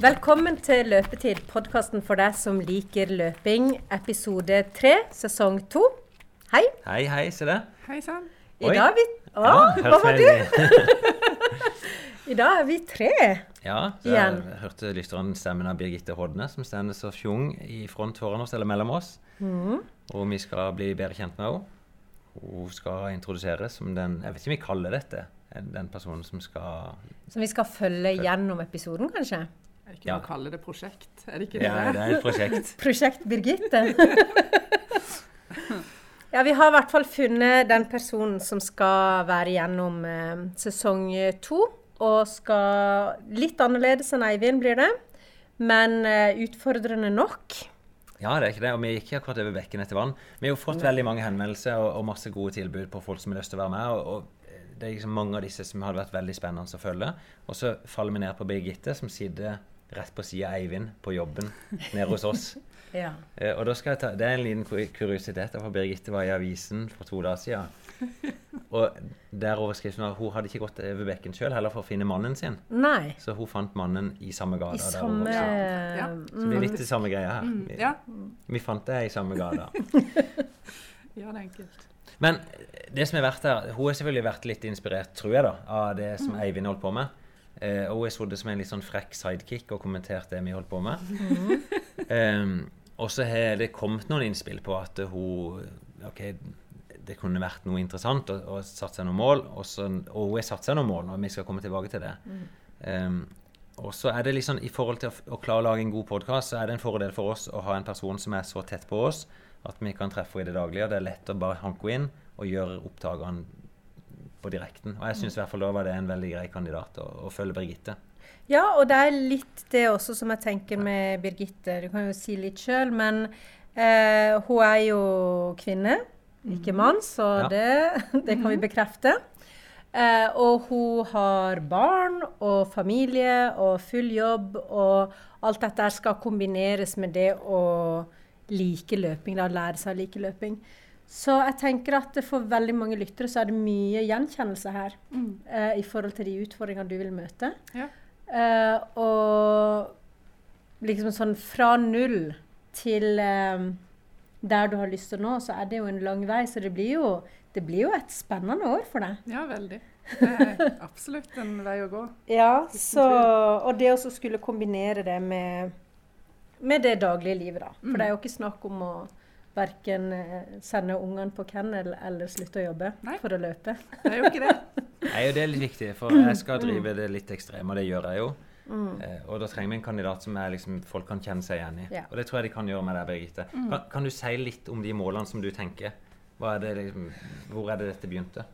Velkommen til Løpetid, podkasten for deg som liker løping, episode tre, sesong to. Hei. Hei, hei, se det. Hei sann. I Oi. dag er vi Å, Ja, hva var du? I dag er vi tre. Ja, så Igjen. jeg hørte lytteren stemmen av Birgitte Hodne, som stender så fjong i front foran oss, eller mellom oss. Mm. Og vi skal bli bedre kjent med henne. Hun skal introduseres som den Jeg vet ikke om vi kaller dette den personen som skal Som vi skal følge gjennom episoden, kanskje. Er det ikke Ja. noe å kalle det prosjekt? Er det ikke det? Ja, det er et prosjekt. Prosjekt Birgitte. ja, vi har i hvert fall funnet den personen som skal være gjennom eh, sesong to. Og skal Litt annerledes enn Eivind blir det, men eh, utfordrende nok. Ja, det er ikke det. Og vi gikk akkurat over bekken etter vann. Vi har jo fått veldig mange henvendelser og, og masse gode tilbud på folk som har lyst til å være med. og, og det er liksom mange av disse som hadde vært veldig spennende å følge. Og så faller vi ned på Birgitte, som sitter rett på sida av Eivind på jobben nede hos oss. Ja. Eh, og da skal jeg ta, Det er en liten ku- kuriositet. for Birgitte var i avisen for to dager siden. Og der overskriften var hun hadde ikke gått over bekken sjøl, heller for å finne mannen sin. Nei. Så hun fant mannen i samme gata. I samme. Ja. Så det er litt det samme greia her. Mm, Vi, ja. vi fant det i samme gata. ja, det er enkelt. Men det som er verdt her, hun har selvfølgelig vært litt inspirert, tror jeg, da, av det som Mm. Eivind holdt på med. Eh, sittet som en litt sånn frekk sidekick og kommenterte det vi holdt på med. Mm. Em, og så har det kommet noen innspill på at hun OK, det kunne vært noe interessant å, å satt seg noen mål. Og, så, og hun har satt seg noen mål, og vi skal komme tilbake til det. Mm. Em, og så er det liksom, I forhold til å, å klare å lage en god podkast, så er det en fordel for oss å ha en person som er så tett på oss at vi kan treffe henne i det daglige. og Det er lett å bare hanke henne inn og gjøre opptakene på direkten. Og jeg syns i hvert fall da var det en veldig grei kandidat å, å følge Birgitte. Ja, og det er litt det også som jeg tenker med Birgitte. Du kan jo si litt sjøl, men eh, hun er jo kvinne, ikke mann, så Ja. det, det kan vi bekrefte. Eh, og hun har barn og familie og full jobb, og alt dette skal kombineres med det å like løping, da, lære seg å like løping. Så jeg tenker at for veldig mange lyttere så er det mye gjenkjennelse her Mm. eh, i forhold til de utfordringene du vil møte. Ja. Eh, og liksom sånn fra null til eh, der du har lyst til nå, så er det jo en lang vei. Så det blir jo, det blir jo et spennende år for deg. ja, veldig. Det er absolutt en vei å gå. Ja, så, og det å skulle kombinere det med, med det daglige livet, da. For Mm. det er jo ikke snakk om å verken sende ungene på kennel eller slutte å jobbe Nei. for å løpe. Det er jo ikke det. Nei, og det er litt viktig, for jeg skal drive det litt ekstreme, og det gjør jeg jo. Mm. Eh, og da trenger vi en kandidat som er liksom, folk kan kjenne seg igjen i. Ja. Og det tror jeg de kan gjøre med deg, Birgitte. Kan, kan du si litt om de målene som du tenker? Hva er det, liksom, hvor er det dette begynte?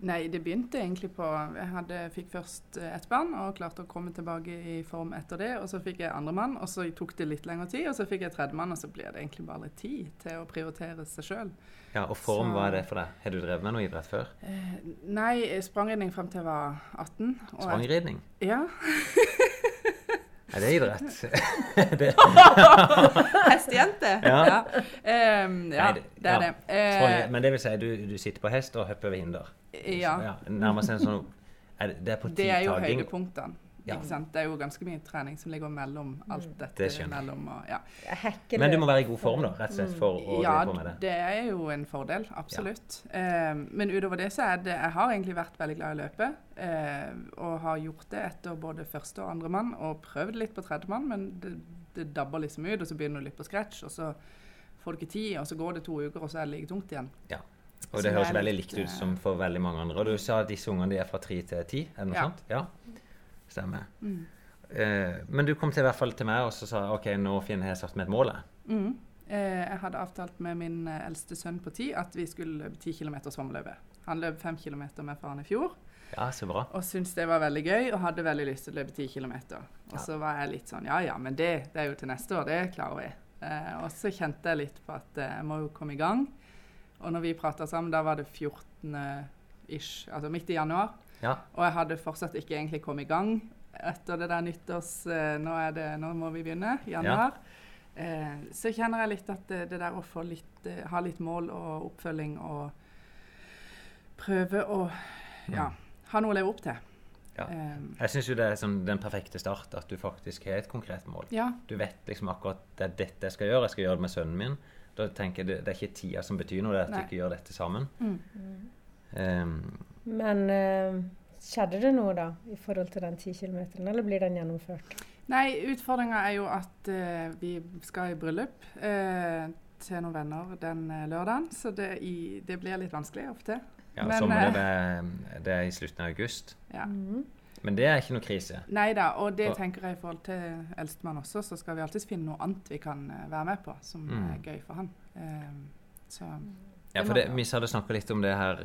Nei, det begynte egentlig på Jeg hadde, fikk først eh, ett barn og klarte å komme tilbake i form etter det. Og så fikk jeg andre mann, og så tok det litt lengre tid. Og så fikk jeg tredje mann, og så blir det egentlig bare litt tid til å prioritere seg sjøl. Ja, Og form, Så- hva er det for deg? Har du drevet med noe idrett før? Eh, nei, sprangridning frem til jeg var 18. og jeg- Sprangridning? Ja. Er det idrett? det, Hestejente. Ja. Ja, Um, ja Nei, det- er det. Sprang- Eh, Men det vil si, du, du sitter på hest og hopper over hinder? ja. Nærmest en sånn er det, er på Det er jo høydepunktene. Ja. Ikke sant? Det er jo ganske mye trening som ligger mellom alt dette. Det mellom, og, ja. Men du må være i god form, da, rett og slett, for å ja, drive på med det. det er jo en fordel. Absolutt. Eh, men utover det så er det Jeg har egentlig vært veldig glad i å løpe. Eh, og har gjort det etter både første og andre mann, og prøvd litt på tredje mann, men det, det dabber liksom ut, og så begynner du litt på scratch, og så får du ikke tid, og så går det to uker, og så er det like tungt igjen. Ja. Og det det høres veldig likt ut eh, som for veldig mange andre. Og du sa at disse ungene de er fra tre til ti, er det noe Ja. sant? Ja. Stemmer. Mm. Eh, men du kom til, i hvert fall til meg og så sa OK, nå Finn, har jeg satt meg et mål. Mm. Eh, jeg hadde avtalt med min eh, eldste sønn på ti at vi skulle løpe 10 km svømmeløpe. Han løp 5 km med faren i fjor. Ja, så bra. Og syntes det var veldig gøy, og hadde veldig lyst til å løpe 10 km. Og Ja. så var jeg litt sånn Ja ja, men det, det er jo til neste år, det klarer vi. Eh, og så kjente jeg litt på at eh, jeg må jo komme i gang. Og når vi prata sammen, da var det 14. ish, altså midt i januar. Ja. Og jeg hadde fortsatt ikke egentlig kommet i gang etter det der nyttårs eh, nå, er det, nå må vi begynne, januar. Eh, så kjenner jeg litt at det, det der å få litt, eh, ha litt mål og oppfølging og prøve å ja, ha noe å leve opp til. Ja. Jeg syns jo det er sånn den perfekte start, at du faktisk har et konkret mål. ja. Du vet liksom akkurat det er dette jeg skal gjøre. Jeg skal gjøre det med sønnen min. Da tenker jeg det, det er ikke tida som betyr noe, det er at Nei. du ikke gjør dette sammen. Mm. Um, Men eh, skjedde det noe da i forhold til den 10 km, eller blir den gjennomført? Nei, utfordringa er jo at eh, vi skal i bryllup eh, til noen venner den eh, lørdagen. Så det, i, det blir litt vanskelig ofte. ja, Men, sommeren eh, det, det er i slutten av august. Ja. Mhm. Men det er ikke noe krise. Nei da, og det for, tenker jeg i forhold til eldstemann også, så skal vi alltids finne noe annet vi kan eh, være med på som Mm. er gøy for han. Eh, så Ja, for det, vi hadde snakka litt om det her,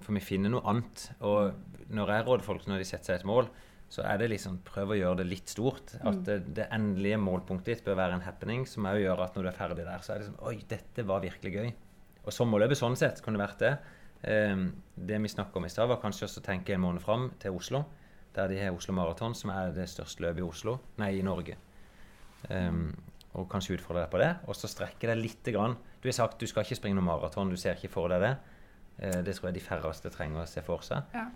for vi finner noe annet. Og når jeg råder folk når de setter seg et mål, så er det liksom prøv å gjøre det litt stort. At Mm. det, det endelige målpunktet ditt bør være en happening som òg gjør at når du er ferdig der, så er det sånn Oi, dette var virkelig gøy. Og sommerløpet sånn sett kunne vært det. Um, det vi snakka om i stad, var kanskje også å tenke en måned fram til Oslo. Der de har Oslo Maraton, som er det største løpet i Oslo, nei, i Norge. Um, og kanskje utfordre deg på det. Og så strekke deg lite grann. Du har sagt du skal ikke springe noe maraton, du ser ikke for deg det. Eh, det tror jeg de færreste trenger å se for seg. ja.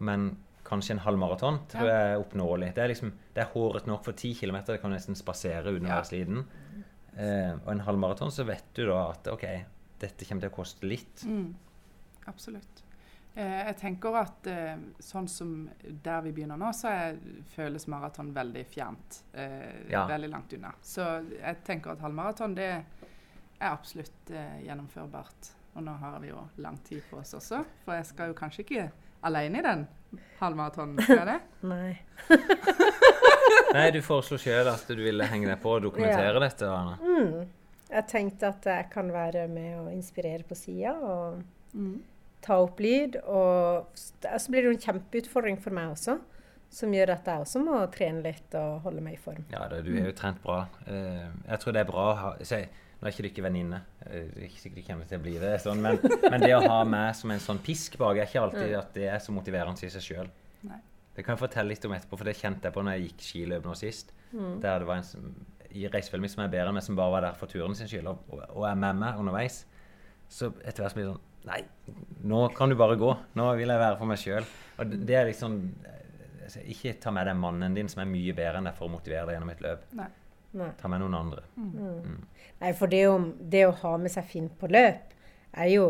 Men kanskje en halv maraton tror Ja. jeg er oppnåelig. Det er liksom, det er håret nok for 10 km. Det kan nesten spasere uten å være sliten. Eh, og en halv maraton, så vet du da at OK, dette kommer til å koste litt. Mm, absolutt. Eh, jeg tenker at eh, sånn som der vi begynner nå, så er, føles maraton veldig fjernt. Eh, Ja. Veldig langt unna. Så jeg tenker at halvmaraton det er absolutt eh, gjennomførbart. Og nå har vi jo lang tid på oss også, for jeg skal jo kanskje ikke alene i den halvmaratonen, skal jeg det? Nei. Nei, du foreslo sjøl at du ville henge deg på og dokumentere Ja. dette. Anna. Mm. Jeg tenkte at jeg kan være med og inspirere på sida og Mm. ta opp lyd. Og så blir det jo en kjempeutfordring for meg også, som gjør at jeg også må trene litt og holde meg i form. Ja, da, du er jo trent bra. Eh, jeg tror det er bra å ha Nå er ikke du ikke venninne, eh, er ikke sikkert du kommer til å bli det, sånn, men, men det å ha meg som en sånn pisk bak er ikke alltid at det er så motiverende i seg sjøl. Det kan jeg fortelle litt om etterpå, for det kjente jeg på når jeg gikk skiløp nå sist. Der det var en i reisefølget mitt som er bedre enn meg, som bare var der for turen sin skyld, og, og er med meg underveis. Så etter hvert blir det sånn Nei, nå kan du bare gå. Nå vil jeg være for meg sjøl. Og det, er liksom eh, Ikke ta med deg mannen din, som er mye bedre enn deg, for å motivere deg gjennom et løp. Nei. Nei. Ta med noen andre. Nei, for det å, det å ha med seg Finn på løp, er jo,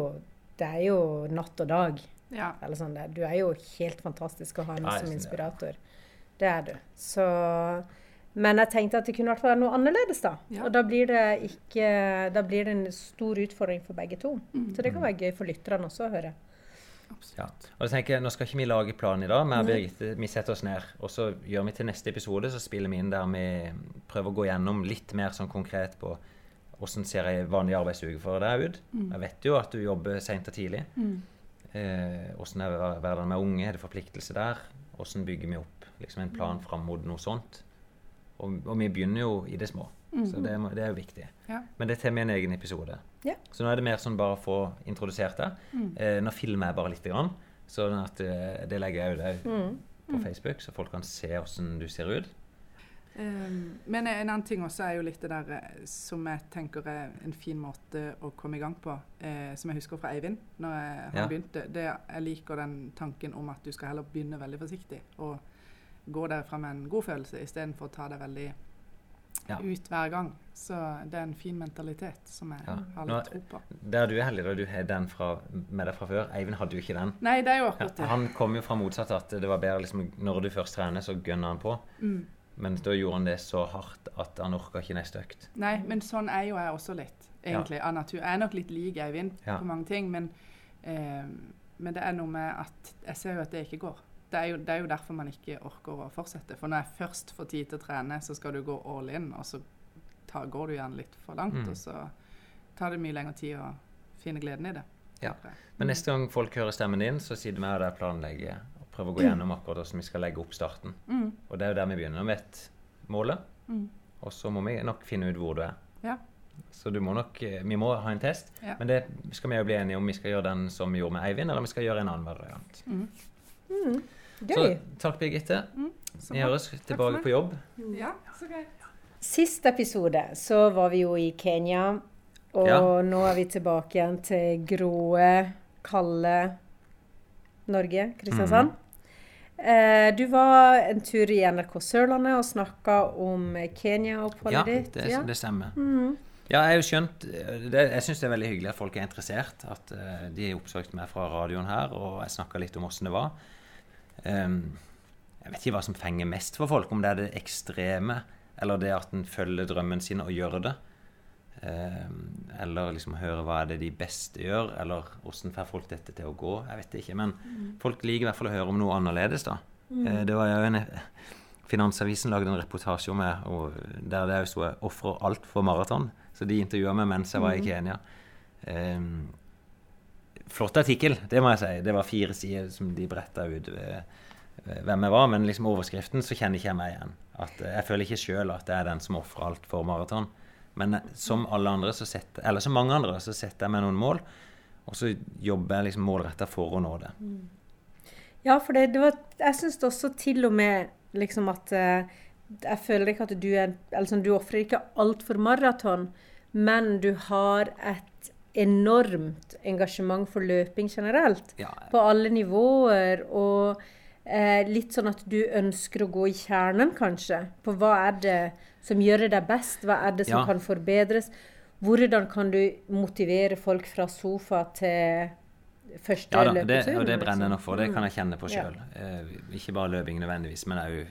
det er jo natt og dag. Ja. Eller sånn. Du er jo helt fantastisk å ha med Nei, som inspirator. Ja. Det er du. Så Men jeg tenkte at det kunne vært noe annerledes, da. Ja. Og da blir det ikke Da blir det en stor utfordring for begge to. Mm. Så det kan være gøy for lytterne også å høre. Ja. Og da tenker jeg, Nå skal ikke vi lage planen i dag, men Birgitte, vi setter oss ned. Og så gjør vi til neste episode, så spiller vi inn der vi prøver å gå gjennom litt mer sånn konkret på hvordan ser ei vanlig arbeidsuke for deg ut. Jeg vet jo at du jobber seint og tidlig. Mm. Eh, hvordan er hverdagen med unge? Er det forpliktelse der? Hvordan bygger vi opp liksom en plan fram mot noe sånt? Og, og vi begynner jo i det små, så det, det er jo viktig. Ja. Men det tar vi en egen episode. Ja. Så nå er det mer sånn bare å få introdusert det. Eh, nå filmer jeg bare lite grann, sånn at eh, det legger jeg ut Mm. på Facebook, så folk kan se hvordan du ser ut. Um, men en annen ting også er jo litt det der eh, som jeg tenker er en fin måte å komme i gang på, eh, som jeg husker fra Eivind når jeg, han Ja. begynte. Det, jeg liker den tanken om at du skal heller begynne veldig forsiktig og gå derfra med en god følelse istedenfor å ta deg veldig Ja. ut hver gang. Så det er en fin mentalitet som jeg Ja. har litt tro på. Der du er heldig, da du har den fra, med deg fra før. Eivind hadde jo ikke den. Nei, det er jo akkurat det. han kom jo fra motsatt, at det var bedre liksom, når du først trener, så gønner han på. Mm. Men da gjorde han det så hardt at han orka ikke neste økt. Nei, men sånn er jo jeg også litt, egentlig, av natur. Jeg er nok litt lik Eivind på mange ting, men, eh, men det er noe med at jeg ser jo at det ikke går. Det er, jo, det er jo derfor man ikke orker å fortsette. For når jeg først får tid til å trene, så skal du gå all in, og så ta, går du gjerne litt for langt, Mm. og så tar det mye lengre tid å finne gleden i det. Ja. Men neste gang folk hører stemmen din, så sitter vi der og planlegger og prøver å gå gjennom akkurat hvordan vi skal legge opp starten. Mm. Og det er jo der vi begynner. Vi vet målet, Mm. og så må vi nok finne ut hvor du er. Ja. Så du må nok, eh, vi må ha en test, Ja. men det skal vi jo bli enige om vi skal gjøre den som vi gjorde med Eivind, eller om vi skal gjøre en annen variant. Mm. Gøy. Så takk, Birgitte. Så Vi høres tilbake på jobb. Ja, så greit. Sist episode så var vi jo i Kenya, og Ja. nå er vi tilbake igjen til gråe, kalde Norge, Kristiansand. Eh, du var en tur i NRK Sørlandet og snakka om Kenya-oppholdet Ja, ditt. det, det stemmer. Mm. Ja, jeg har jo skjønt det, Jeg syns det er veldig hyggelig at folk er interessert. At uh, de har oppsøkt meg fra radioen her, og jeg snakka litt om åssen det var. Ehm, jeg vet ikke hva som fenger mest for folk, om det er det ekstreme, eller det at en følger drømmen sin og gjør det. Ehm, eller liksom høre hva er det de beste gjør, eller åssen får folk dette til å gå. Jeg vet ikke, men folk liker i hvert fall å høre om noe annerledes, da. Eh, det var jo en Finansavisen lagde en reportasje om meg og der det sto 'ofrer alt for maraton'. Så de intervjua meg mens jeg var i Kenya. Ehm, flott artikkel, det må jeg si. Det var fire sider som de bretta ut eh, hvem jeg var, men liksom overskriften så kjenner ikke jeg meg igjen. At, eh, jeg føler ikke sjøl at jeg er den som ofrer alt for maraton. Men eh, som alle andre, så setter, eller som mange andre, så setter jeg meg noen mål, og så jobber jeg liksom målretta for å nå det. Ja, for det, det var, jeg syns også til og med liksom at eh, Jeg føler ikke at du er Eller sånn, du ofrer ikke alt for maraton, men du har et enormt engasjement for løping generelt. Ja, På alle nivåer. Og eh, litt sånn at du ønsker å gå i kjernen, kanskje. På hva er det som gjør deg best? Hva er det som Ja. kan forbedres? Hvordan kan du motivere folk fra sofa til første Ja da, det, og det brenner jeg liksom? nok for. Det kan jeg kjenne på Ja. Eh, ikke bare løping nødvendigvis, men òg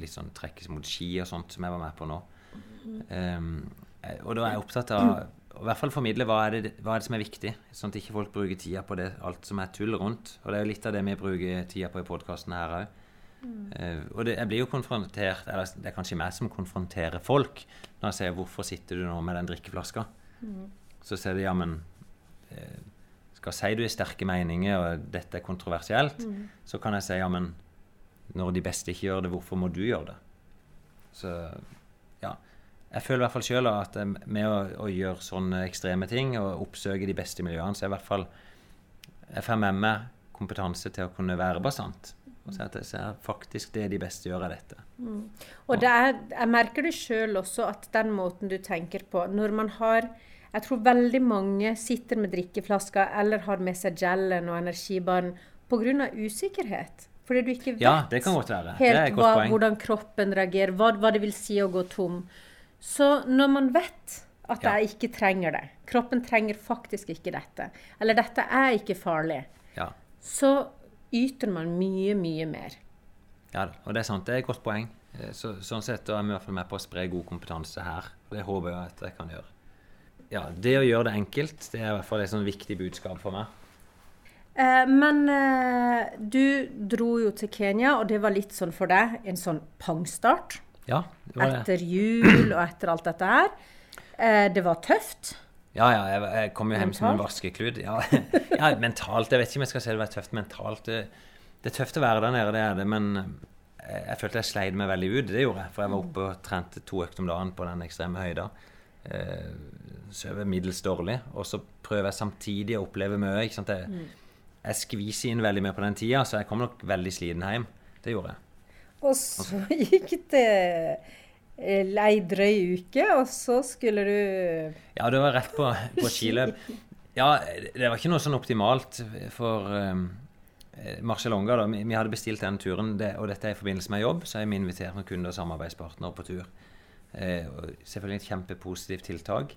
litt sånn trekkes mot ski og sånt, som jeg var med på nå. Um, og da er jeg opptatt av i hvert fall formidle hva er, det, hva er det som er viktig, sånn at ikke folk bruker tida på det, alt som er tull rundt. Og det er jo litt av det vi bruker tida på i podkasten her òg. og det, jeg blir jo konfrontert Eller det er kanskje meg som konfronterer folk når jeg sier 'Hvorfor sitter du nå med den drikkeflaska?' Så sier de ja, men eh, skal si du har sterke meninger, og dette er kontroversielt, så kan jeg si ja, men når de beste ikke gjør det, hvorfor må du gjøre det? Så. Jeg føler i hvert fall sjøl at eh, med å, å gjøre sånne ekstreme ting og oppsøke de beste miljøene, så er i hvert fall jeg får med meg kompetanse til å kunne være bastant. Og si at jeg ser faktisk det de beste gjør, av dette. Og det er, jeg merker det sjøl også, at den måten du tenker på Når man har Jeg tror veldig mange sitter med drikkeflasker eller har med seg gelen og energibaren pga. usikkerhet. Fordi du ikke vet Ja, helt hva, hvordan kroppen reagerer, hva, hva det vil si å gå tom. Så når man vet at Ja. jeg ikke trenger det, kroppen trenger faktisk ikke dette, eller dette er ikke farlig, Ja. så yter man mye, mye mer. Ja og det er sant. Det er et godt poeng. Eh, Så, sånn sett er vi i hvert fall med på å spre god kompetanse her. Det håper jeg at jeg kan gjøre. Ja, Det å gjøre det enkelt, det er i hvert fall et sånn viktig budskap for meg. Eh, men eh, du dro jo til Kenya, og det var litt sånn for deg en sånn pangstart. Ja, det var det. Etter jul og etter alt dette her. Eh, det var tøft. Ja, ja, jeg, jeg kom jo hjem som en Mentalt? vaskeklut. Ja, ja, mentalt. Jeg vet ikke om jeg skal si det var tøft mentalt. Det, det er tøft å være der nede, det er det, men jeg, jeg følte jeg sleit meg veldig ut. Det gjorde jeg, for jeg var oppe og trente to økter om dagen på den ekstreme høyda. Eh, Sover middels dårlig. Og så prøver jeg samtidig å oppleve mye. Jeg, jeg skviser inn veldig mye på den tida, så jeg kom nok veldig sliten hjem. Det gjorde jeg. Og så gikk det eh, ei drøy uke, og så skulle du Ja, det var rett på, på skiløp. Ja, det var ikke noe sånn optimalt for um, Marcialonga. Vi, vi hadde bestilt den turen, det, og dette er i forbindelse med jobb, så har vi invitert noen kunder og samarbeidspartnere på tur. Eh, selvfølgelig et kjempepositivt tiltak,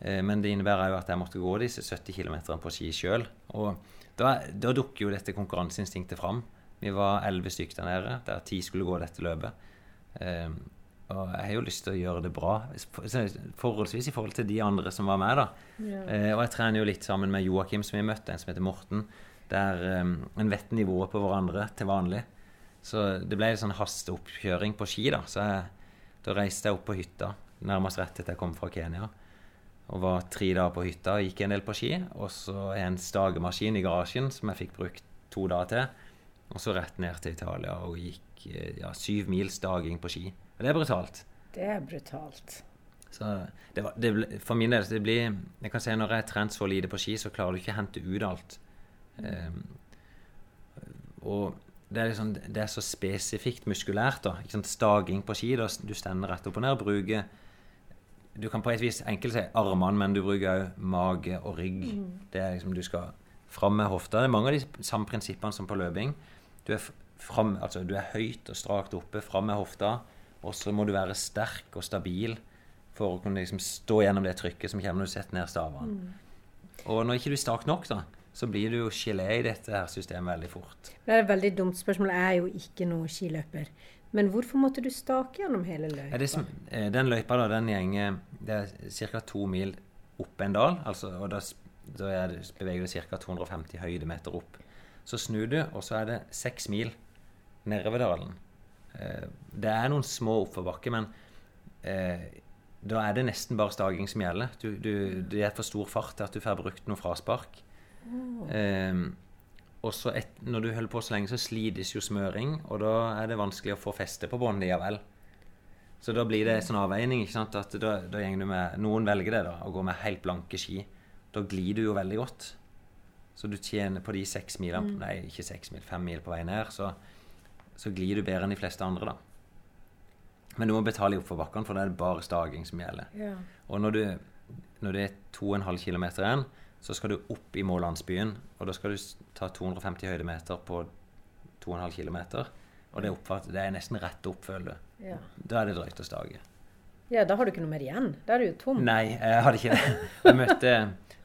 eh, men det innebærer jo at jeg måtte gå disse 70 km på ski sjøl. Og da, da dukker jo dette konkurranseinstinktet fram. Vi var elleve stykker der nede, der ti skulle gå dette løpet. Um, og jeg har jo lyst til å gjøre det bra, forholdsvis i forhold til de andre som var med. da. Eh, og jeg trener jo litt sammen med Joakim, som vi møtte, en som heter Morten. Der um, en vet nivået på hverandre til vanlig. Så det ble en sånn hasteoppkjøring på ski. Da Så jeg, da reiste jeg opp på hytta nærmest rett etter jeg kom fra Kenya. Og var tre dager på hytta og gikk en del på ski. Og så en stagemaskin i garasjen som jeg fikk brukt to dager til. Og så rett ned til Italia og gikk eh, ja, syv mils daging på ski. Og det er brutalt. Det er brutalt. Så det var, det ble, for min del det blir Jeg kan si Når jeg har trent så lite på ski, så klarer du ikke å hente ut alt. Um, og det er, liksom, det er så spesifikt muskulært. da, ikke sant, Staging på ski. da, Du stender rett opp og ned bruker Du kan på et vis enkelt si armene, men du bruker òg mage og rygg. Det er liksom, Du skal fram med hofta. Det er mange av de samme prinsippene som på løping. Du er frem, altså du er høyt og strakt oppe, fram med hofta, og så må du være sterk og stabil for å kunne liksom stå gjennom det trykket som kommer når du setter ned stavene. Mm. Og når ikke du er sterk nok, da, så blir du jo gelé i dette her systemet veldig fort. Det er et veldig dumt spørsmål. Jeg er jo ikke noen skiløper. Men hvorfor måtte du stake gjennom hele løypa? Det som, eh, den løypa da, den gjenger Det er ca. to mil opp en dal. Altså, og da, da er det, beveger du ca. 250 høydemeter opp. Så snur du, og så er det seks mil nedover dalen. Eh, det er noen små oppoverbakker, men eh, da er det nesten bare staging som gjelder. Du, du, det er for stor fart til at du får brukt noe fraspark. Eh, og så et, når du holder på så lenge, så slides jo smøring, og da er det vanskelig å få feste på båndet likevel. Så da blir det en sånn avveining. ikke sant? At da, da du med, Noen velger det, da, å gå med helt blanke ski. Da glir du jo veldig godt. Så du tjener på de seks milene Nei, ikke seks mil, fem mil på vei ned, så, så glir du bedre enn de fleste andre, da. Men du må betale i oppforbakkene, for da er det bare staging som gjelder. Ja. Og når, du, når det er 2,5 km igjen, så skal du opp i mållandsbyen. Og da skal du ta 250 høydemeter på 2,5 km. Og det, oppfatt, det er nesten rett opp, føler du. Ja. Da er det drøyt å stage. ja, da har du ikke noe mer igjen. Da er du jo tom. Nei, jeg hadde ikke det. Jeg møtte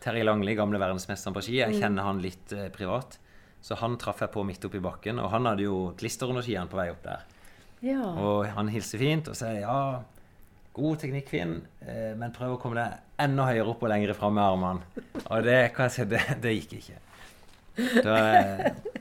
Terje Langli, gamle verdensmesteren på ski. Jeg kjenner han litt eh, privat. Så han traff jeg på midt oppi bakken, og han hadde jo klister under skiene på vei opp der. Ja. Og han hilser fint og sier ja, god teknikk, Finn, eh, men prøv å komme deg enda høyere opp og lenger fram med armene. Og det kan jeg si, det, det gikk ikke. Da, eh,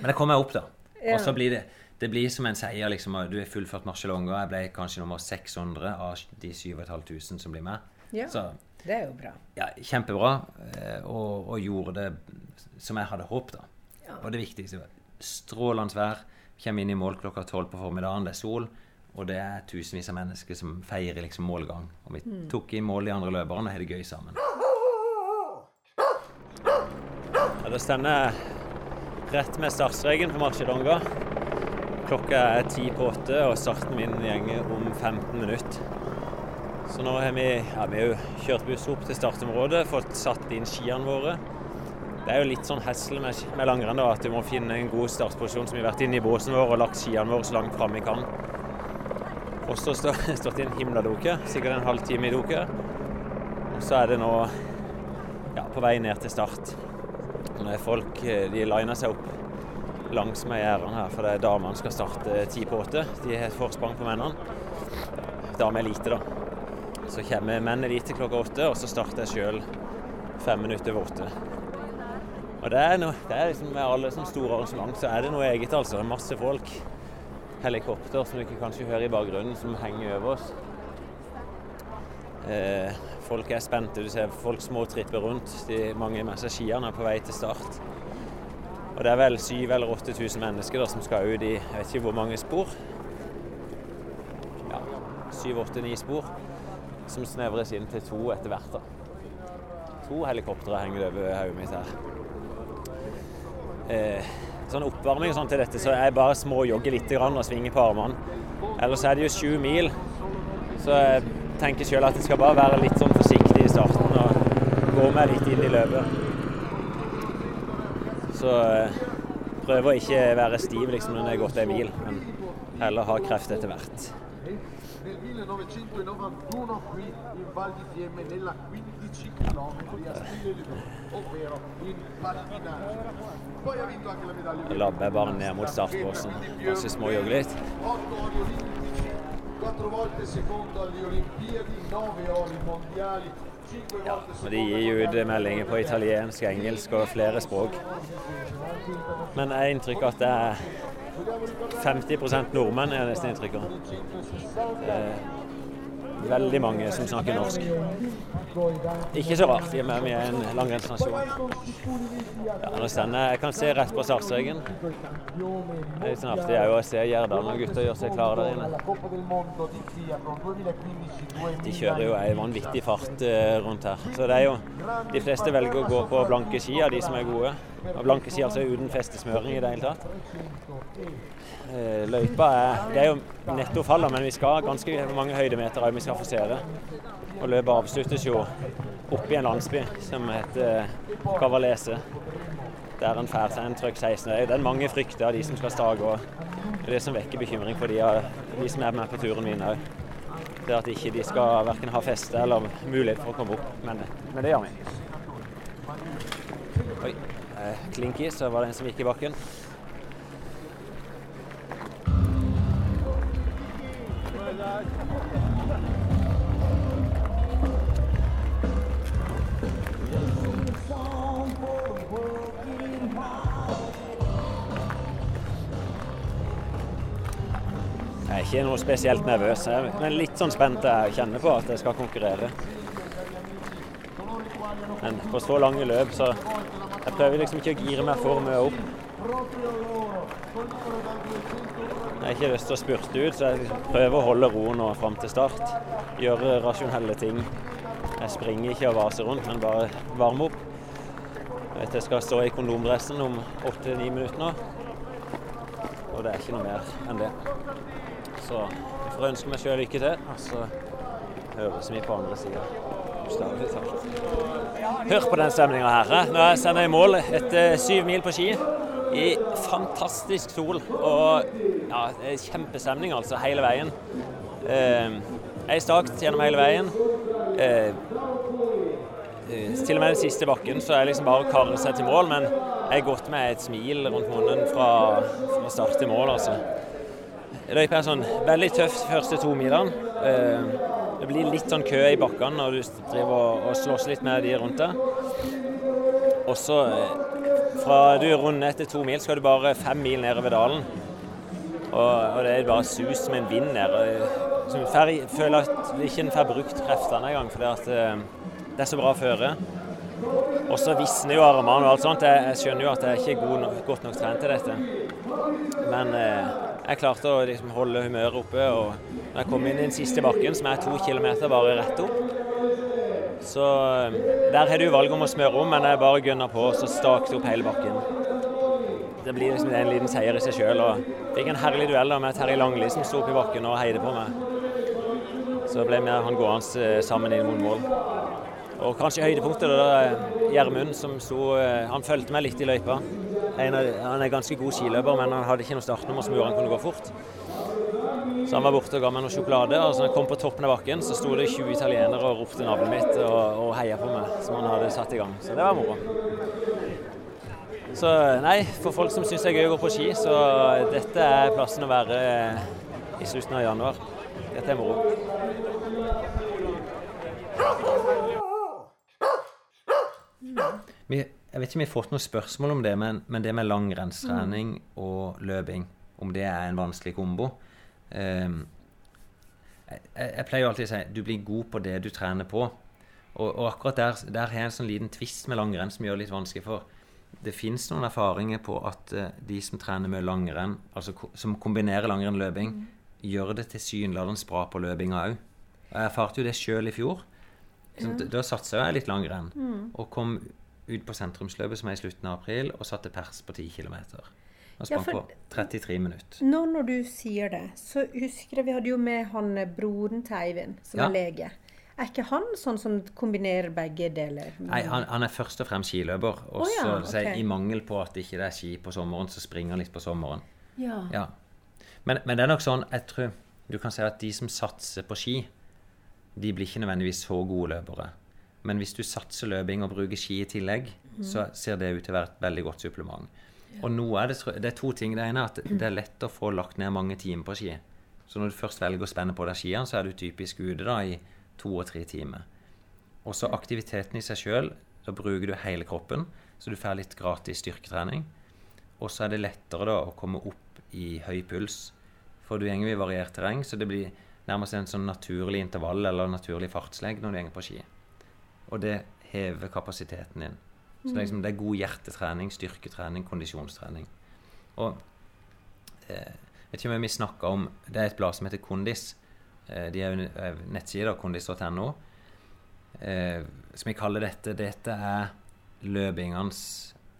men jeg kom meg opp, da. Ja. Og så blir det det blir som en seier. liksom, Du har fullført Marcialonga. Jeg ble kanskje nummer 600 av de 7500 som blir med. Ja. Så Det er jo bra. ja, kjempebra. eh, Og, og gjorde det som jeg hadde håpet. da. Ja. Og det viktigste var strålende vær. Kommer inn i mål klokka tolv på formiddagen. Det er sol. Og det er tusenvis av mennesker som feirer liksom målgang. Og vi tok i mål de andre løperne og har det gøy sammen. Ja, det stender rett med startstreken på Marcialonga. Klokka er ti på åtte, og starten min gjenger om 15 minutter. Så nå har vi, ja, vi har jo kjørt buss opp til startområdet, fått satt inn skiene våre. Det er jo litt sånn hessel med, med langrenn at du må finne en god startposisjon. Så vi har vært inne i båsen vår og lagt skiene våre så langt fram vi kan. Og så vi stått i en himladoke, sikkert en halvtime i doke. Og så er det nå ja, på vei ned til start. Nå er folk eh, de liner seg opp langs med gjerdene her, for det er damene skal starte ti på åtte. De har et forsprang på mennene. Dame lite, da. Så kommer mennene dit til klokka åtte, og så starter jeg sjøl fem minutter over åtte. Og det er, noe, det er liksom med alle som store arrangement så er det noe eget, altså. Masse folk. Helikopter som du kanskje hører i bakgrunnen, som henger over oss. Eh, folk er spente. Du ser folk små tripper rundt. De, mange med seg skiene er på vei til start. Og det er vel 7000 eller 8000 mennesker da, som skal ut i jeg vet ikke hvor mange spor. Ja, 7-8-9 spor. Som snevres inn til to etter hvert. da. To helikoptre henger over hodet mitt her. Eh, sånn oppvarming og sånn til dette, så jeg bare små jogger litt og svinger på armene. Ellers er det jo sju mil, så jeg tenker sjøl at jeg skal bare være litt sånn forsiktig i starten og gå meg litt inn i løpet. Så eh, prøver å ikke være stiv liksom når jeg har gått en mil, men heller ha kreft etter hvert. Nel 1991 qui in Val di Fiemme nella 15 km a stile ovvero in pattinaggio. Poi ha vinto anche la medaglia Da labber bare ned mot startbåsen. Kanskje småjogge litt. 8 ori olimpici, 4 volte secondo alle Olimpiadi, 9 ori mondiali, Ja, og De gir jo ut meldinger på italiensk, engelsk og flere språk. Men jeg har inntrykk av at det er 50% nordmenn, er nesten inntrykk av. Er veldig mange som snakker norsk. Ikke så rart, i og med at vi er en langrennsnasjon. Ja, jeg kan se rett på startstreken. Det er sånn artig å se Gjerdalen og gutta gjøre seg klare der inne. la Coppa del Mondo di triathlon 2015 De kjører jo ei vanvittig fart eh, rundt her. Så det er jo De fleste velger å gå på blanke ski av de som er gode. Og blanke ski altså uten festesmøring i det hele tatt. Eh, Løypa er Det er jo nettofaller, men vi skal ganske mange høydemeter òg vi skal forsere. Og løpet avsluttes jo oppe i en landsby som heter Kavalese. Der en får seg en trøkk 16 øy. Det er mange frykter av de som skal stage Og Det er det som vekker bekymring for de, de som er med på turen min òg. Det at ikke de skal verken ha feste eller mulighet for å komme opp. Men, men det gjør vi. Oi. Eh, Klinky, så var det en som gikk i bakken. Jeg er ikke noe spesielt nervøs, men litt sånn spent jeg kjenner på at jeg skal konkurrere. Men på så lange løp, så jeg prøver liksom ikke å gire meg for mye opp. Jeg har ikke lyst til å spurte ut, så jeg liksom prøver å holde roen nå fram til start. Gjøre rasjonelle ting. Jeg springer ikke og vaser rundt, men bare varme opp. Jeg vet jeg skal stå i kondomdressen om åtte-ni minutter nå. Og det er ikke noe mer enn det. Så jeg får ønske meg sjøl lykke til, og så høres vi på andre sida. Bokstavelig talt. Hør på den stemninga her. eh. Nå er sender i mål etter syv mil på ski i fantastisk sol. Og ja, det er kjempestemning altså hele veien. Eh, er stakt gjennom hele veien. Eh, eh, til og med den siste bakken så er liksom bare å karre seg til mål, men jeg har gått med et smil rundt munnen fra, fra start til mål, altså. Løypa er sånn veldig tøff første to milene. Eh, Det blir litt sånn kø i bakkene når du driver og, og slåss litt med de rundt deg. Og så eh, fra du runder etter to mil, skal du bare fem mil nedover dalen. Og, og det er bare sus som en vind nede. Så fer, føler at du ikke får brukt kreftene engang, fordi at eh, det er så bra føre. Og så visner jo armene og alt sånt. Jeg, jeg skjønner jo at jeg ikke er god nok, godt nok trent til dette. Men eh, jeg klarte å liksom holde humøret oppe. Og når jeg kom inn i den siste bakken, som er to kilometer bare rett opp, så eh, Der har du valget om å smøre om, men jeg bare gønna på og så stakte opp hele bakken. Det blir liksom en liten seier i seg sjøl. Fikk en herlig duell da med Terje Langli som sto oppe i bakken og heide på meg. Så ble vi han gående eh, sammen inn mot mål. Og kanskje høydepunktet da er Gjermund som sto eh, Han fulgte meg litt i løypa. Han er ganske god skiløper, men han hadde ikke noe startnummer som gjorde han kunne gå fort. Så han var borte og ga meg noe sjokolade. Og så når jeg kom på toppen av bakken, så sto det 20 italienere og ropte navnet mitt og, og heia på meg, som han hadde satt i gang. Så det var moro. Så nei, for folk som syns det er gøy å gå på ski, så dette er plassen å være i slutten av januar. Dette er moro. Vi, jeg vet ikke om jeg har fått noe spørsmål om det, men, men det med langrennstrening og løping, om det er en vanskelig kombo um, jeg, jeg pleier jo alltid å si du blir god på det du trener på. Og, og akkurat der, der har jeg en sånn liten tvist med langrenn som gjør det litt vanskelig. For det fins noen erfaringer på at eh, de som trener med langrenn, altså som kombinerer langrenn og løping, gjør det tilsynelatende bra på løpinga òg. Jeg erfarte jo det sjøl i fjor. Da- satsa jeg litt langrenn. Og kom ut på sentrumsløpet som er i slutten av april, og satte pers på 10 km. Og Ja, sprang for- på 33 minutter. Nå når du sier det, så husker jeg vi hadde jo med han eh, broren til Eivind, som Ja. er lege. Er ikke han sånn som kombinerer begge deler? Nei, han, han er først og fremst skiløper. Og oh, ja, så sier i mangel på at det ikke er ski på sommeren, så springer han litt på sommeren. Ja. Ja. Men, men det er nok sånn, jeg tror du kan si at de som satser på ski, de blir ikke nødvendigvis så gode løpere. Men hvis du satser løping og bruker ski i tillegg, så ser det ut til å være et veldig godt supplement. Og nå er det, det er to ting. Det ene er at det er lett å få lagt ned mange timer på ski. Så når du først velger å spenne på deg skiene, så er du typisk ute da i to og tre timer. Og så aktiviteten i seg sjøl. Da bruker du hele kroppen, så du får litt gratis styrketrening. Og så er det lettere da å komme opp i høy puls. For du går i variert terreng, så det blir nærmest en sånn naturlig intervall eller naturlig fartslegg når du går på ski. Og det hever kapasiteten din. Så det er, liksom, det er god hjertetrening, styrketrening, kondisjonstrening. Og eh, vet ikke om vi snakka om Det er et blad som heter Kondis. Eh, de er jo eh, nettsider, kondis.no. Eh, som vi kaller dette Dette er løpingenes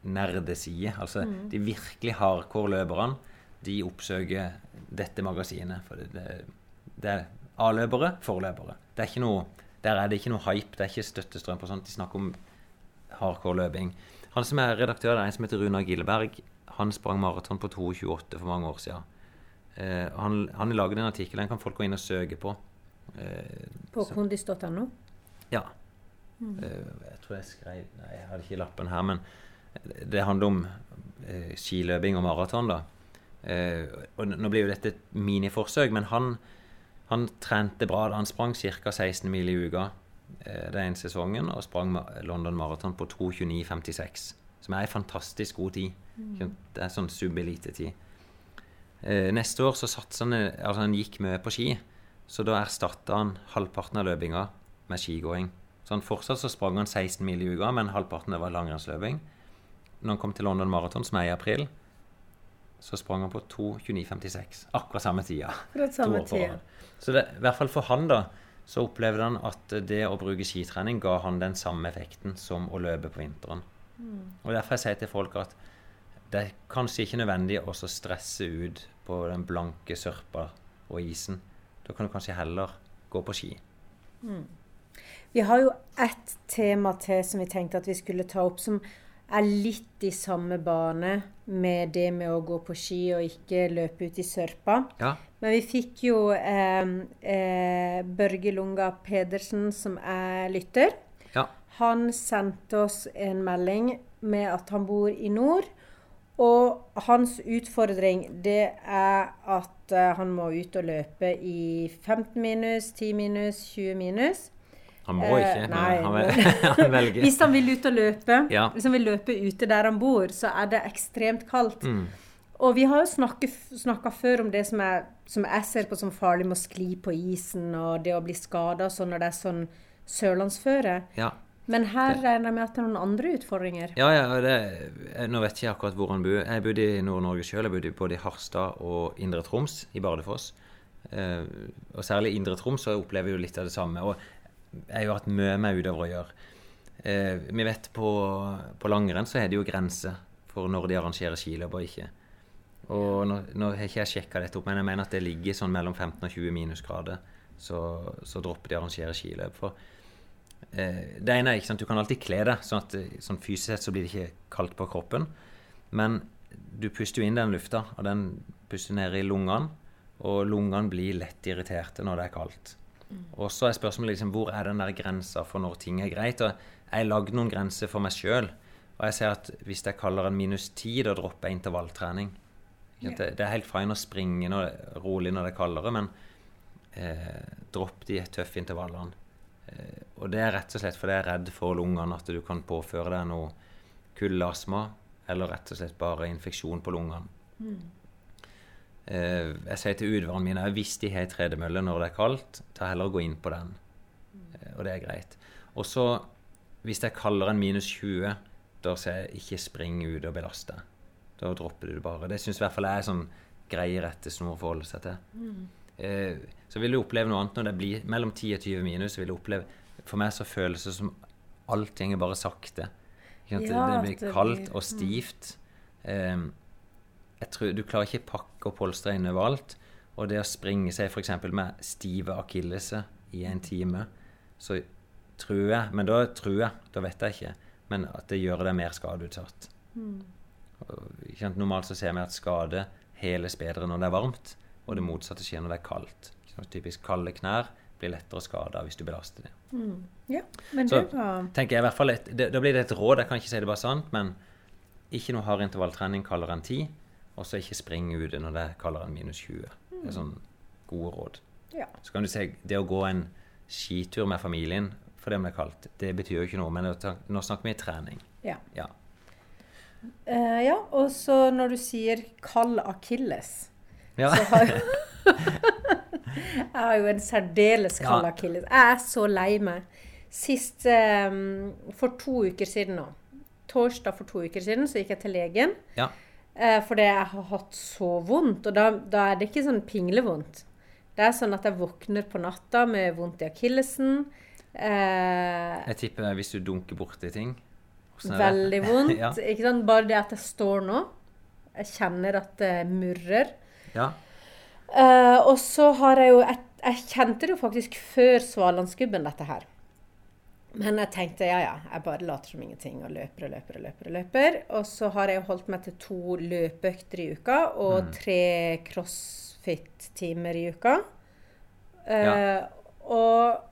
nerdeside. Altså de virkelig hardcore løperne, de oppsøker dette magasinet. For det, det, det er A-løpere, forløpere. Det er ikke noe Der er det ikke noe hype, det er ikke støttestrøm på sånt. De snakker om hardcore løping. Han som er redaktør det er en som heter Runar Gilleberg, han sprang maraton på 2,28 for mange år siden. Eh, han, han laget en artikkel, den kan folk gå inn og søke på. Eh, På kondis.no. ja. Eh, jeg tror jeg skrev Nei, jeg hadde ikke lappen her, men det handler om eh, skiløping og maraton, da. Eh, og nå blir jo dette et miniforsøk, men han, han trente bra. da Han sprang ca. 16 mil i uka eh, den sesongen og sprang London Marathon på 2.29,56. Som er ei fantastisk god tid. Det er sånn subelite-tid. Eh, neste år så satsa han Altså, han gikk mye på ski, så da erstatta han halvparten av løpinga med skigåing. Så han fortsatt så sprang han 16 mil i uka, men halvparten det var langrennsløping. Når han kom til London Marathon, som er i april, så sprang han på 2.29,56. Akkurat samme tida. Samme år på tid. rad. Så det, i hvert fall for han, da, så opplevde han at det å bruke skitrening ga han den samme effekten som å løpe på vinteren. Og Derfor jeg sier til folk at det er kanskje ikke nødvendig å stresse ut på den blanke sørpa og isen. Da kan du kanskje heller gå på ski. Vi har jo ett tema til som vi tenkte at vi skulle ta opp, som er litt i samme bane med det med å gå på ski og ikke løpe ut i sørpa. Ja, Men vi fikk jo eh, eh, Børge Lunga Pedersen, som er lytter. ja, Han sendte oss en melding med at han bor i nord. Og hans utfordring det er at eh, han må ut og løpe i 15 minus, 10 minus, 20 minus. Han må Eh, ikke, men nei, han, vel, han velger. Hvis han vil ut og løpe, Ja. hvis han vil løpe ute der han bor, så er det ekstremt kaldt. Mm. Og vi har jo snakka før om det som, er, som jeg ser på som farlig med å skli på isen, og det å bli skada sånn når det er sånn sørlandsføre. Ja. Men her regner jeg med at det er noen andre utfordringer. Ja, ja, det, jeg- nå vet ikke akkurat hvor han bor. Jeg bodde i Nord-Norge sjøl. Jeg bodde både i Harstad og Indre Troms, i Bardufoss. Eh, og særlig Indre Troms så opplever jeg jo litt av det samme. Og har jo hatt mye med utøvere å gjøre. Eh, vi vet på, på langrenn så er det jo grenser for når de arrangerer skiløp og ikke. Og nå, nå har ikke jeg sjekka dette opp, men jeg mener at det ligger sånn mellom 15 og 20 minusgrader. Så, så dropper de å arrangere skiløp. For Eh, det ene er ikke sant, Du kan alltid kle deg, sånn at sånn fysisk sett så blir det ikke kaldt på kroppen. Men du puster jo inn den lufta, og den puster ned i lungene. Og lungene blir lett irriterte når det er kaldt. Og så er spørsmålet liksom, hvor er den der grensa for når ting er greit. Og jeg har lagd noen grenser for meg sjøl. Og jeg ser at hvis jeg kaller en minus ti, da dropper jeg intervalltrening. Ikke? Det, det er helt fine å springe når, rolig når det er kaldere, men eh, dropp de tøffe intervallene. Eh, og det er rett og slett fordi jeg er redd for lungene, at du kan påføre deg noe kuldeastma, eller rett og slett bare infeksjon på lungene. Eh, jeg sier til utvarene mine hvis de har ei tredemølle når det er kaldt, ta heller å gå inn på den. Eh, og det er greit. Og så, hvis jeg kaller en minus 20, da sier jeg ikke spring ut og belaste. Da dropper du det bare. Det syns i hvert fall jeg er sånn greie rettesnor å forholde seg til. Eh, så vil du oppleve noe annet når det blir mellom 10 og 20 minus. så vil du oppleve, For meg så føles det som alt går bare sakte. Ja, det det, blir kaldt og stivt. Eh, jeg tror Du klarer ikke pakke og polstre inn overalt. Og det å springe seg f.eks. med stive akilleser i en time, så tror jeg Men da tror jeg, da vet jeg ikke, men at det gjør deg mer skadeutsatt. Mm. Normalt så ser vi at skade heles bedre når det er varmt, og det motsatte skjer når det er kaldt. Typisk kalde knær blir lettere skada hvis du belaster det. Ja, men Så det var tenker jeg i hvert fall et, det, Da blir det et råd, jeg kan ikke si det bare sant, men ikke noe hard intervalltrening kaldere enn 10, og så ikke spring ute når det er kaldere enn minus 20. Det er sånn gode råd. Ja. Så kan du si det å gå en skitur med familien fordi om det er kaldt, det betyr jo ikke noe, men nå snakker vi trening. Ja. Ja. Uh, ja, og så når du sier kald akilles Ja. så har jo Jeg har jo en særdeles kald akilles. Jeg er så lei meg. Sist um, For to uker siden nå. Torsdag for to uker siden så gikk jeg til legen. ja. Eh, fordi jeg har hatt så vondt. Og da, da er det ikke sånn pinglevondt. Det er sånn at jeg våkner på natta med vondt i akillesen. Eh, Jeg tipper hvis du dunker borti ting det? veldig vondt. ja. Ikke sant? Bare det at jeg står nå. Jeg kjenner at det murrer. ja. Eh, og så har jeg jo jeg, Jeg kjente det jo faktisk før Svalandsgubben, dette her. Men jeg tenkte ja, ja, jeg bare later som ingenting og løper og løper og løper. Og løper. Og så har jeg holdt meg til to løpeøkter i uka og tre crossfit-timer i uka. Eh, Ja. og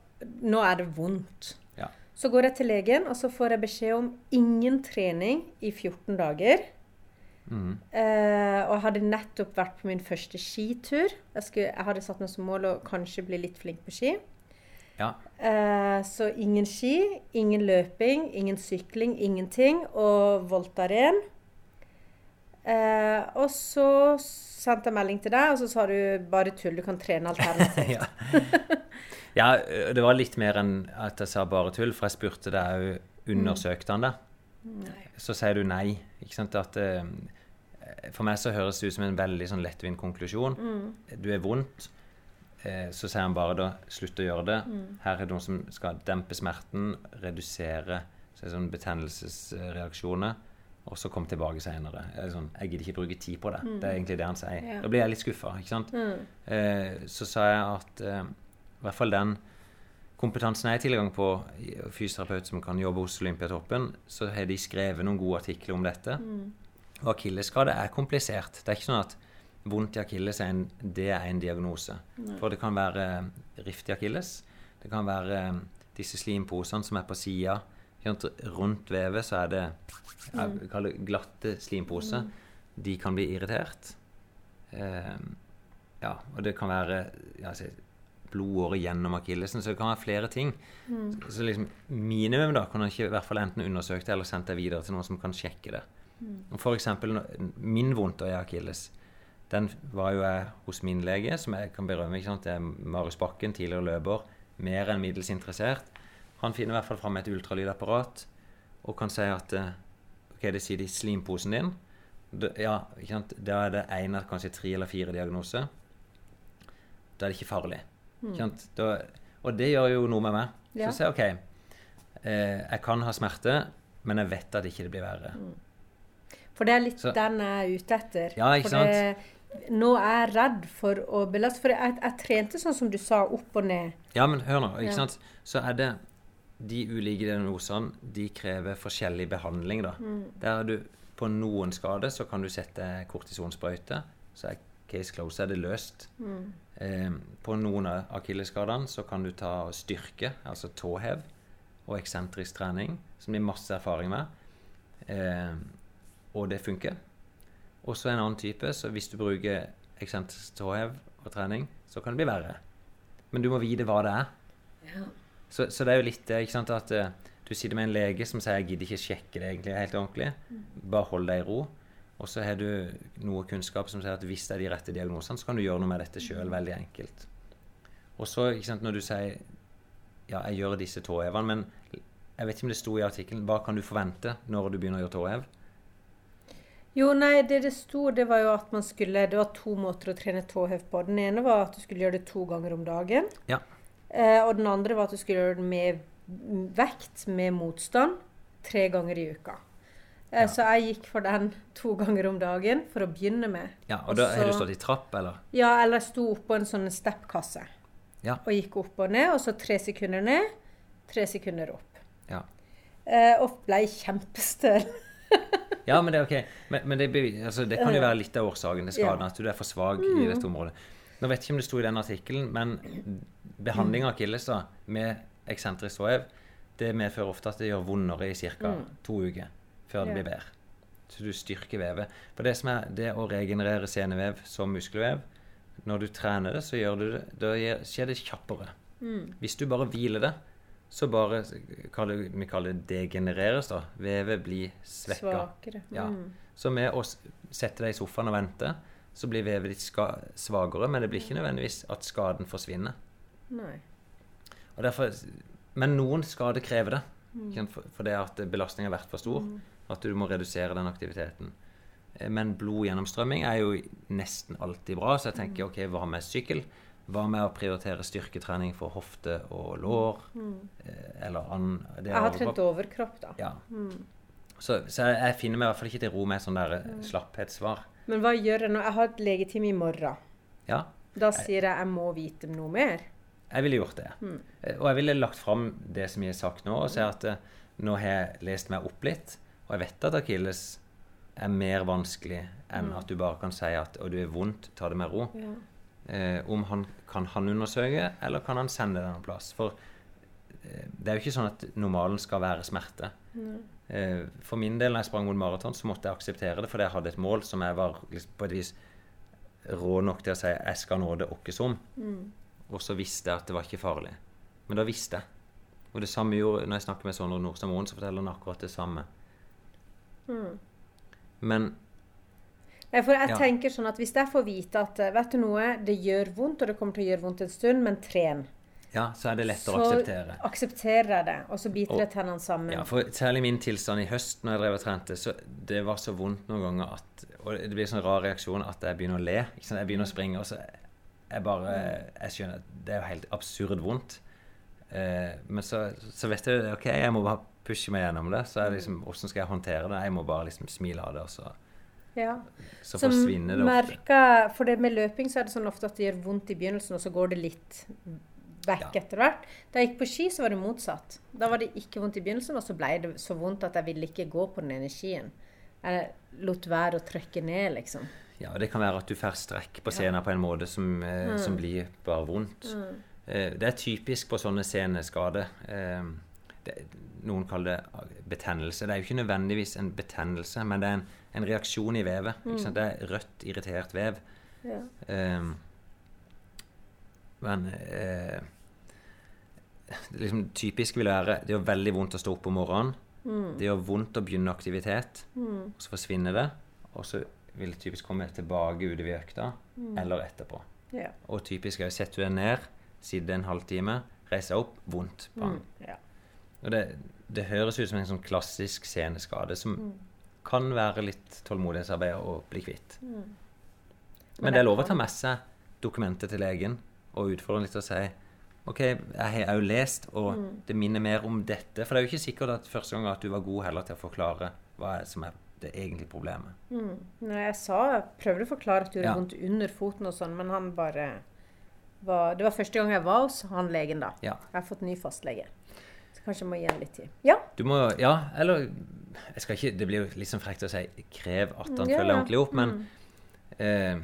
nå er det vondt. Ja. Så går jeg til legen, og så får jeg beskjed om ingen trening i 14 dager. Mm. Uh, og jeg hadde nettopp vært på min første skitur. Jeg, skulle, jeg hadde satt meg som mål å kanskje bli litt flink på ski. Ja. Eh, så ingen ski, ingen løping, ingen sykling, ingenting. Og Voltaren. Eh, og så sendte jeg melding til deg, og så sa du bare tull, du kan trene alternativt. ja. ja, det var litt mer enn at jeg sa bare tull, for jeg spurte deg jo undersøkte han det. Så sier du nei. Ikke sant? At, eh, for meg så høres det ut som en veldig sånn lettvint konklusjon. Du er vondt. Eh, så sier han bare da slutt å gjøre det. Her er det noen som skal dempe smerten, redusere så sånn betennelsesreaksjoner, og så komme tilbake senere. Er sånn, jeg gidder ikke bruke tid på det. Det er egentlig det han sier. Ja. Da blir jeg litt skuffa. Ikke sant? Eh, så sa jeg at eh, i hvert fall den kompetansen jeg har tilgang på, fysioterapeut som kan jobbe hos Olympiatoppen, så har de skrevet noen gode artikler om dette. Og akillesskade er komplisert. Det er ikke sånn at vondt i akilles er en, det er en diagnose. For det kan være rift i akilles. Det kan være eh, disse slimposene som er på sida. Rundt vevet så er det jeg kaller det glatte slimposer. De kan bli irritert. Eh, ja, og det kan være ja, altså, gjennom akillesen. Så det kan være flere ting. Så, så liksom minimum da kan man ikke i hvert fall enten undersøkt det eller sendt det videre til noen som kan sjekke det. Mm. Eksempel min vondt i akilles. Den var jo jeg hos min lege, som jeg kan berømme. ikke sant? Det er Marius Bakken, tidligere løper. Mer enn middels interessert. Han finner i hvert fall fram et ultralydapparat og kan si at eh, ok, det sier de slimposen din. Ja, ikke sant? da er det én av kanskje tre eller fire diagnoser. Da er det ikke farlig. Ikke sant? Da, og det gjør jo noe med meg. Så sier jeg OK, eh, jeg kan ha smerte, men jeg vet at ikke det blir verre. For det er litt Så- den jeg er ute etter. Ja, ikke for det, nå er jeg redd for å belaste. For jeg, jeg trente sånn som du sa, opp og ned. Ja, men hør nå. ikke Ja. sant? Så er det De ulike diagnosene de krever forskjellig behandling. da. Der er du På noen skader så kan du sette kortisonsprøyte. Så er case close, er det løst. Eh, på noen av akillesskadene så kan du ta styrke, altså tåhev, og eksentrisk trening, som det er masse erfaring med. Eh, og det funker. Og så en annen type, så hvis du bruker eksentrisk tåhev og trening, så kan det bli verre. Men du må vite hva det er. Så, så det er jo litt det, ikke sant, at eh, du sitter med en lege som sier 'jeg gidder ikke sjekke det egentlig helt ordentlig', bare hold deg i ro. Og så har du noe kunnskap som sier at hvis det er de rette diagnosene, så kan du gjøre noe med dette sjøl veldig enkelt. Og så, ikke sant, når du sier 'ja, jeg gjør disse tåhevene', men jeg vet ikke om det sto i artikkelen, hva kan du forvente når du begynner å gjøre tåhev? Jo, nei, det det sto, det var jo at man skulle Det var to måter å trene tåhev på. Den ene var at du skulle gjøre det to ganger om dagen. Ja. Eh, og den andre var at du skulle gjøre det med vekt, med motstand, tre ganger i uka. Eh, Ja. Så jeg gikk for den to ganger om dagen for å begynne med. Ja, og da har du stått i trapp, eller? Ja, eller jeg sto oppå en sånn steppkasse. Ja. Og gikk opp og ned, og så tre sekunder ned, tre sekunder opp. Ja. Eh, og ble kjempestøl. Ja, men det er ok. Men, men det, altså, det kan jo være litt av årsaken til skaden, at du er for svak i dette området. Nå vet jeg ikke om det sto i den artikkelen, men behandling av akilles med eksentrisk tåhev, det medfører ofte at det gjør vondere i ca. to uker før det Ja. blir bedre. Så du styrker vevet. For det som er det å regenerere senevev som muskelvev, når du trener det, så det, da skjer det kjappere. Hvis du bare hviler det, så bare kaller, vi kaller det degenereres, da. Vevet blir svekka. Svakere. Ja. Mm. Så med å sette deg i sofaen og vente, så blir vevet ditt svakere, men det blir ikke nødvendigvis at skaden forsvinner. Nei. Og derfor, men noen skader krever det, Mm. Fordi at belastningen har vært for stor. At du må redusere den aktiviteten. Eh, Men blodgjennomstrømming er jo nesten alltid bra, så jeg tenker ok, hva med sykkel? Hva med å prioritere styrketrening for hofte og lår? Mm. Eller an, det Jeg har trent overkropp, da. Ja. Så, så jeg, finner meg i hvert fall ikke til ro med sånn der eh, slapphetssvar. Men hva gjør jeg nå? Jeg har et legetime i morgen. Ja. Da sier jeg jeg må vite noe mer. Jeg ville gjort det. Mm. Og jeg ville lagt fram det som jeg har sagt nå, og si at eh, nå har jeg lest meg opp litt, og jeg vet at akilles er mer vanskelig enn at du bare kan si at og du er vondt, ta det med ro. Ja. Eh, om han kan han undersøke, eller kan han sende det en plass? For eh, det er jo ikke sånn at normalen skal være smerte. Eh, for min del, når jeg sprang mot maraton, så måtte jeg akseptere det, fordi jeg hadde et mål som jeg var liksom, på et vis rå nok til å si jeg skal nå det åkke som. Og så visste jeg at det var ikke farlig. Men da visste jeg. Og det samme gjorde når jeg snakker med Sondre Nordstad Moen, så forteller han akkurat det samme. Men Nei, for jeg Ja. tenker sånn at Hvis jeg får vite at eh, vet du noe, det gjør vondt, og det kommer til å gjøre vondt en stund, men tren, ja, så er det lettere å så akseptere. aksepterer jeg det, og så biter det jeg tennene sammen. Ja, for særlig min tilstand i høst når jeg drev og trente, så det var så vondt noen ganger at Og det blir sånn rar reaksjon at jeg begynner å le. Ikke sant? Jeg begynner å springe, og så jeg bare Jeg skjønner at det er jo helt absurd vondt. Eh, men så, så vet jeg OK, jeg må bare pushe meg gjennom det. Så er det liksom Hvordan skal jeg håndtere det? Jeg må bare liksom smile av det, og så, Ja. så Som forsvinner det ofte. merker, For det med løping så er det sånn ofte at det gjør vondt i begynnelsen, og så går det litt vekk Ja. etter hvert. Da jeg gikk på ski, så var det motsatt. Da var det ikke vondt i begynnelsen, og så ble det så vondt at jeg ville ikke gå på den ene skien. Jeg lot være å trykke ned, liksom. Ja, Det kan være at du får strekk på scenen på en måte som, eh, som blir bare vondt. Eh, det er typisk på sånne sceneskader. Eh, det, noen kaller det betennelse. Det er jo ikke nødvendigvis en betennelse, men det er en, en reaksjon i vevet. Sant? Det er rødt, irritert vev. Ja. Um, men eh, det liksom typisk vil være Det gjør veldig vondt å stå opp om morgenen. Det gjør vondt å begynne aktivitet, og så forsvinner det. Og så vil det typisk komme tilbake utover ved økta, eller etterpå. Ja. Og typisk er å sette deg ned, sitte en halvtime, reise deg opp, vondt. Bang. ja. Og det, det høres ut som en sånn klassisk sceneskade som kan være litt tålmodighetsarbeid å bli kvitt. Men det er lov å ta med seg dokumentet til legen og utfordre litt og si OK, jeg har òg lest, og det minner mer om dette. For det er jo ikke sikkert at første gang at du var god heller til å forklare hva som er det egentlige problemet. Når jeg sa, prøvde å forklare at du gjorde Ja. vondt under foten og sånn, men han bare var, Det var første gang jeg var hos han legen, da. Ja. Jeg har fått ny fastlege. Så kanskje jeg må gi ham litt tid. Ja. Du må Ja, eller jeg skal ikke, Det blir jo litt sånn frekt å si 'krev at han Ja, følger ja. ordentlig opp', men eh,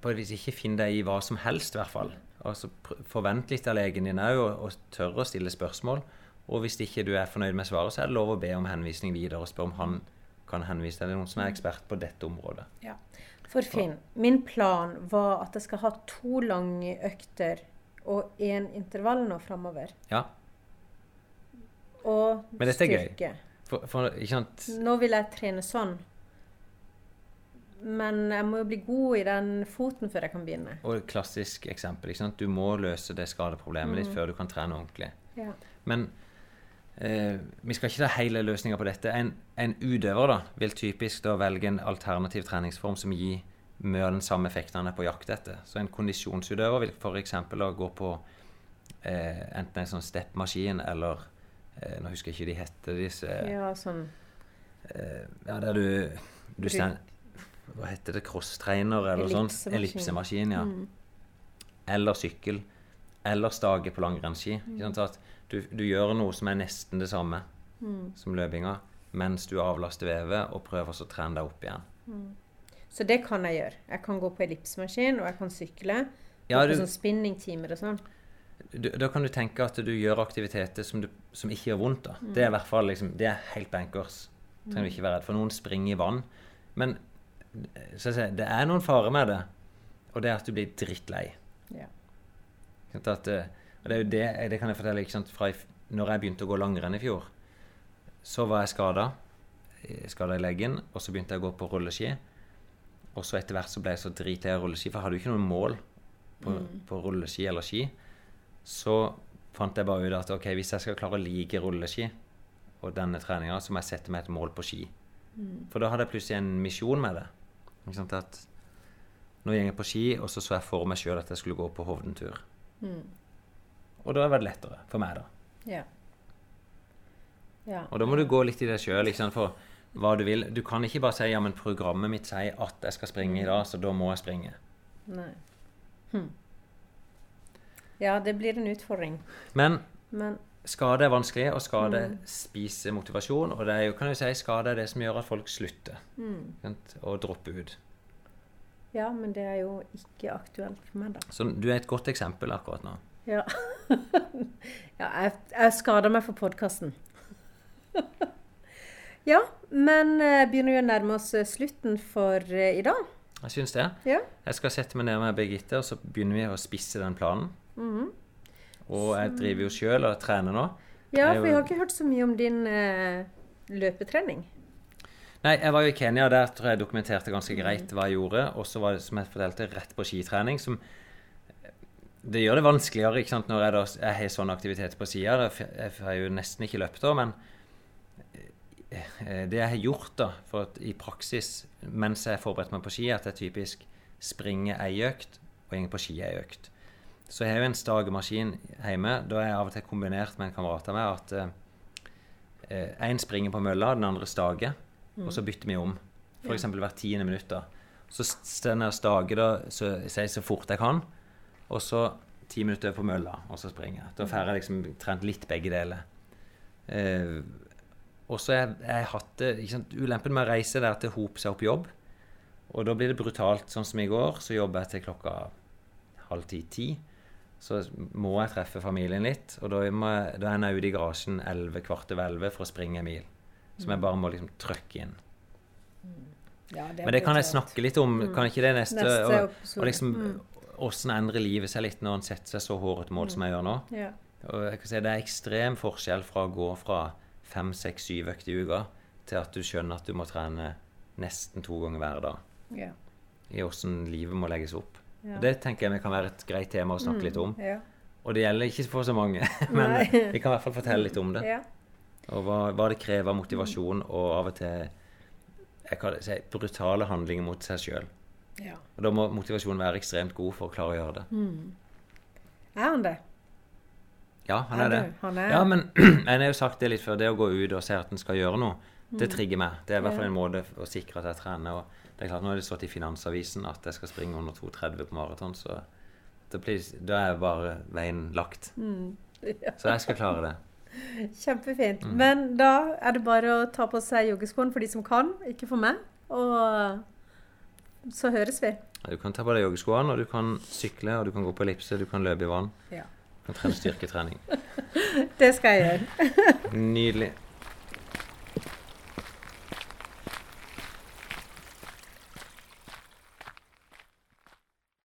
på et vis ikke finn deg i hva som helst, i hvert fall. Altså, Forvent litt av legen din òg, og, og tør å stille spørsmål. Og hvis ikke du er fornøyd med svaret, så er det lov å be om henvisning videre og spørre om han kan henvise deg til noen som er ekspert på dette området. For Finn, min plan var at jeg skal ha to lange økter og én intervall nå framover. Ja, Og Men dette er gøy. For, for ikke sant Nå vil jeg trene sånn. Men jeg må jo bli god i den foten før jeg kan begynne. Og et klassisk eksempel. ikke sant? Du må løse det skadeproblemet ditt før du kan trene ordentlig. Ja. Men eh, vi skal ikke ta hele løsninga på dette. En, en utøver da, vil typisk da velge en alternativ treningsform som gir mye av den samme effekten han er på jakt etter. Så en kondisjonsutøver vil f.eks. gå på eh, enten en sånn step-maskin eller eh, Nå husker jeg ikke de heter disse ja, sånn eh, Ja, der du, du stand, Hva heter det? Crosstrainer eller sånn? Ellipsemaskin. Ellipsemaskin, ja. Eller sykkel. Eller stage på langrennsski. Mm. Du, du gjør noe som er nesten det samme som løpinga, mens du avlaster vevet og prøver å trene deg opp igjen. Så det kan jeg gjøre. Jeg kan gå på ellipsemaskin, og jeg kan sykle. Ja, gå på du- sånn spinningtimer og sånn. Du, da kan du tenke at du gjør aktiviteter som, du, som ikke gjør vondt. da. Det er i hvert fall liksom, det er helt bankers. Trenger du ikke være redd for. Noen springer i vann. Men så jeg det er noen farer med det, og det er at du blir drittlei. Ja. At, eh, og det, er jo det, det kan jeg fortelle ikke sant, fra når jeg begynte å gå langrenn i fjor. Så var jeg skada. Skada i leggen. Og så begynte jeg å gå på rulleski. Og så etter hvert så ble jeg så dritlei av rulleski, for jeg hadde jo ikke noe mål på, på rulleski eller ski. Så fant jeg bare ut at ok, hvis jeg skal klare å like rulleski og denne treninga, så må jeg sette meg et mål på ski. For da hadde jeg plutselig en misjon med det. Ikke sant, at nå går jeg på ski, og så så jeg for meg sjøl at jeg skulle gå på Hovden-tur. Og da har det vært lettere for meg, da. Ja. ja. Og da må du gå litt i deg sjøl for hva du vil. Du kan ikke bare si ja, men programmet mitt sier at jeg skal springe i dag, så da må jeg springe. Nei. Ja, det blir en utfordring. Men Men skade er vanskelig, og skade Mm. spiser motivasjon. Og det er jo, kan du si, skade er det som gjør at folk slutter mm. sant? og dropper ut. Ja, men det er jo ikke aktuelt for meg, da. Så du er et godt eksempel akkurat nå. Ja. ja jeg, jeg skader meg for podkasten. ja, men eh, begynner vi å nærme oss eh, slutten for eh, i dag? Jeg syns det. Ja. Jeg skal sette meg ned med Birgitte, og så begynner vi å spisse den planen. Mhm. Og jeg driver jo sjøl og trener nå. Ja, for jeg har ikke hørt så mye om din eh, løpetrening. Nei, jeg var jo i Kenya, der tror jeg dokumenterte ganske greit hva jeg gjorde. Og så var det, som jeg fortalte, rett på skitrening, som Det gjør det vanskeligere ikke sant, når jeg, da, jeg har sånn aktivitet på sida. Jeg har jo nesten ikke løpt da, men eh, det jeg har gjort da, for at i praksis mens jeg forberedte meg på ski, at jeg typisk springer ei økt og går på ski ei økt. Så jeg har jo en stagemaskin hjemme. Da er jeg av og til kombinert med en kamerat av meg at én springer på mølla, den andre stager, og så bytter vi om. F.eks. hvert tiende minutt. da. Så står jeg og stager da, så, så, så fort jeg kan, og så ti minutter på mølla, og så springer jeg. Da får jeg liksom trent litt begge deler. Eh, og så har jeg hatt det Ulempen med å reise der til hoper seg opp jobb. Og da blir det brutalt. Sånn som i går, så jobber jeg til klokka halv ti-ti. Så må jeg treffe familien litt. Og da, må da er jeg ute i garasjen elleve, kvart over elleve for å springe en mil. Som jeg bare må liksom trøkke inn. Ja, Men det kan jeg snakke litt om. Kan ikke det neste? Neste og, og liksom Mm. Åssen endrer livet seg litt når en setter seg så hårete mål som jeg gjør nå? Ja. Og jeg kan si Det er ekstrem forskjell fra å gå fra fem, seks, syv økter i uka til at du skjønner at du må trene nesten to ganger hver dag. Ja. I åssen livet må legges opp. Ja. Det tenker jeg kan være et greit tema å snakke litt om. Ja. Og det gjelder ikke for så mange, men Nei. vi kan i hvert fall fortelle litt om det. ja. Og hva, hva det krever av motivasjon, og av og til si, brutale handlinger mot seg sjøl. ja. Og da må motivasjonen være ekstremt god for å klare å gjøre det. Er han det? Ja, han Er er det. Han er- Ja, men jeg har jo sagt det litt før. Det å gå ut og se at en skal gjøre noe, det trigger meg. Det er i hvert fall en måte å sikre at jeg trener. Og det er klart, Nå har det stått i Finansavisen at jeg skal springe under 2,30 på maraton, så da, er bare veien lagt. Så jeg skal klare det. Kjempefint. Mm. Men da er det bare å ta på seg joggeskoene for de som kan, ikke for meg. Og så høres vi. Du kan ta på deg joggeskoene, og du kan sykle, og du kan gå på ellipse, du kan løpe i vann. Ja. Du kan trene styrketrening. Det skal jeg gjøre. Nydelig.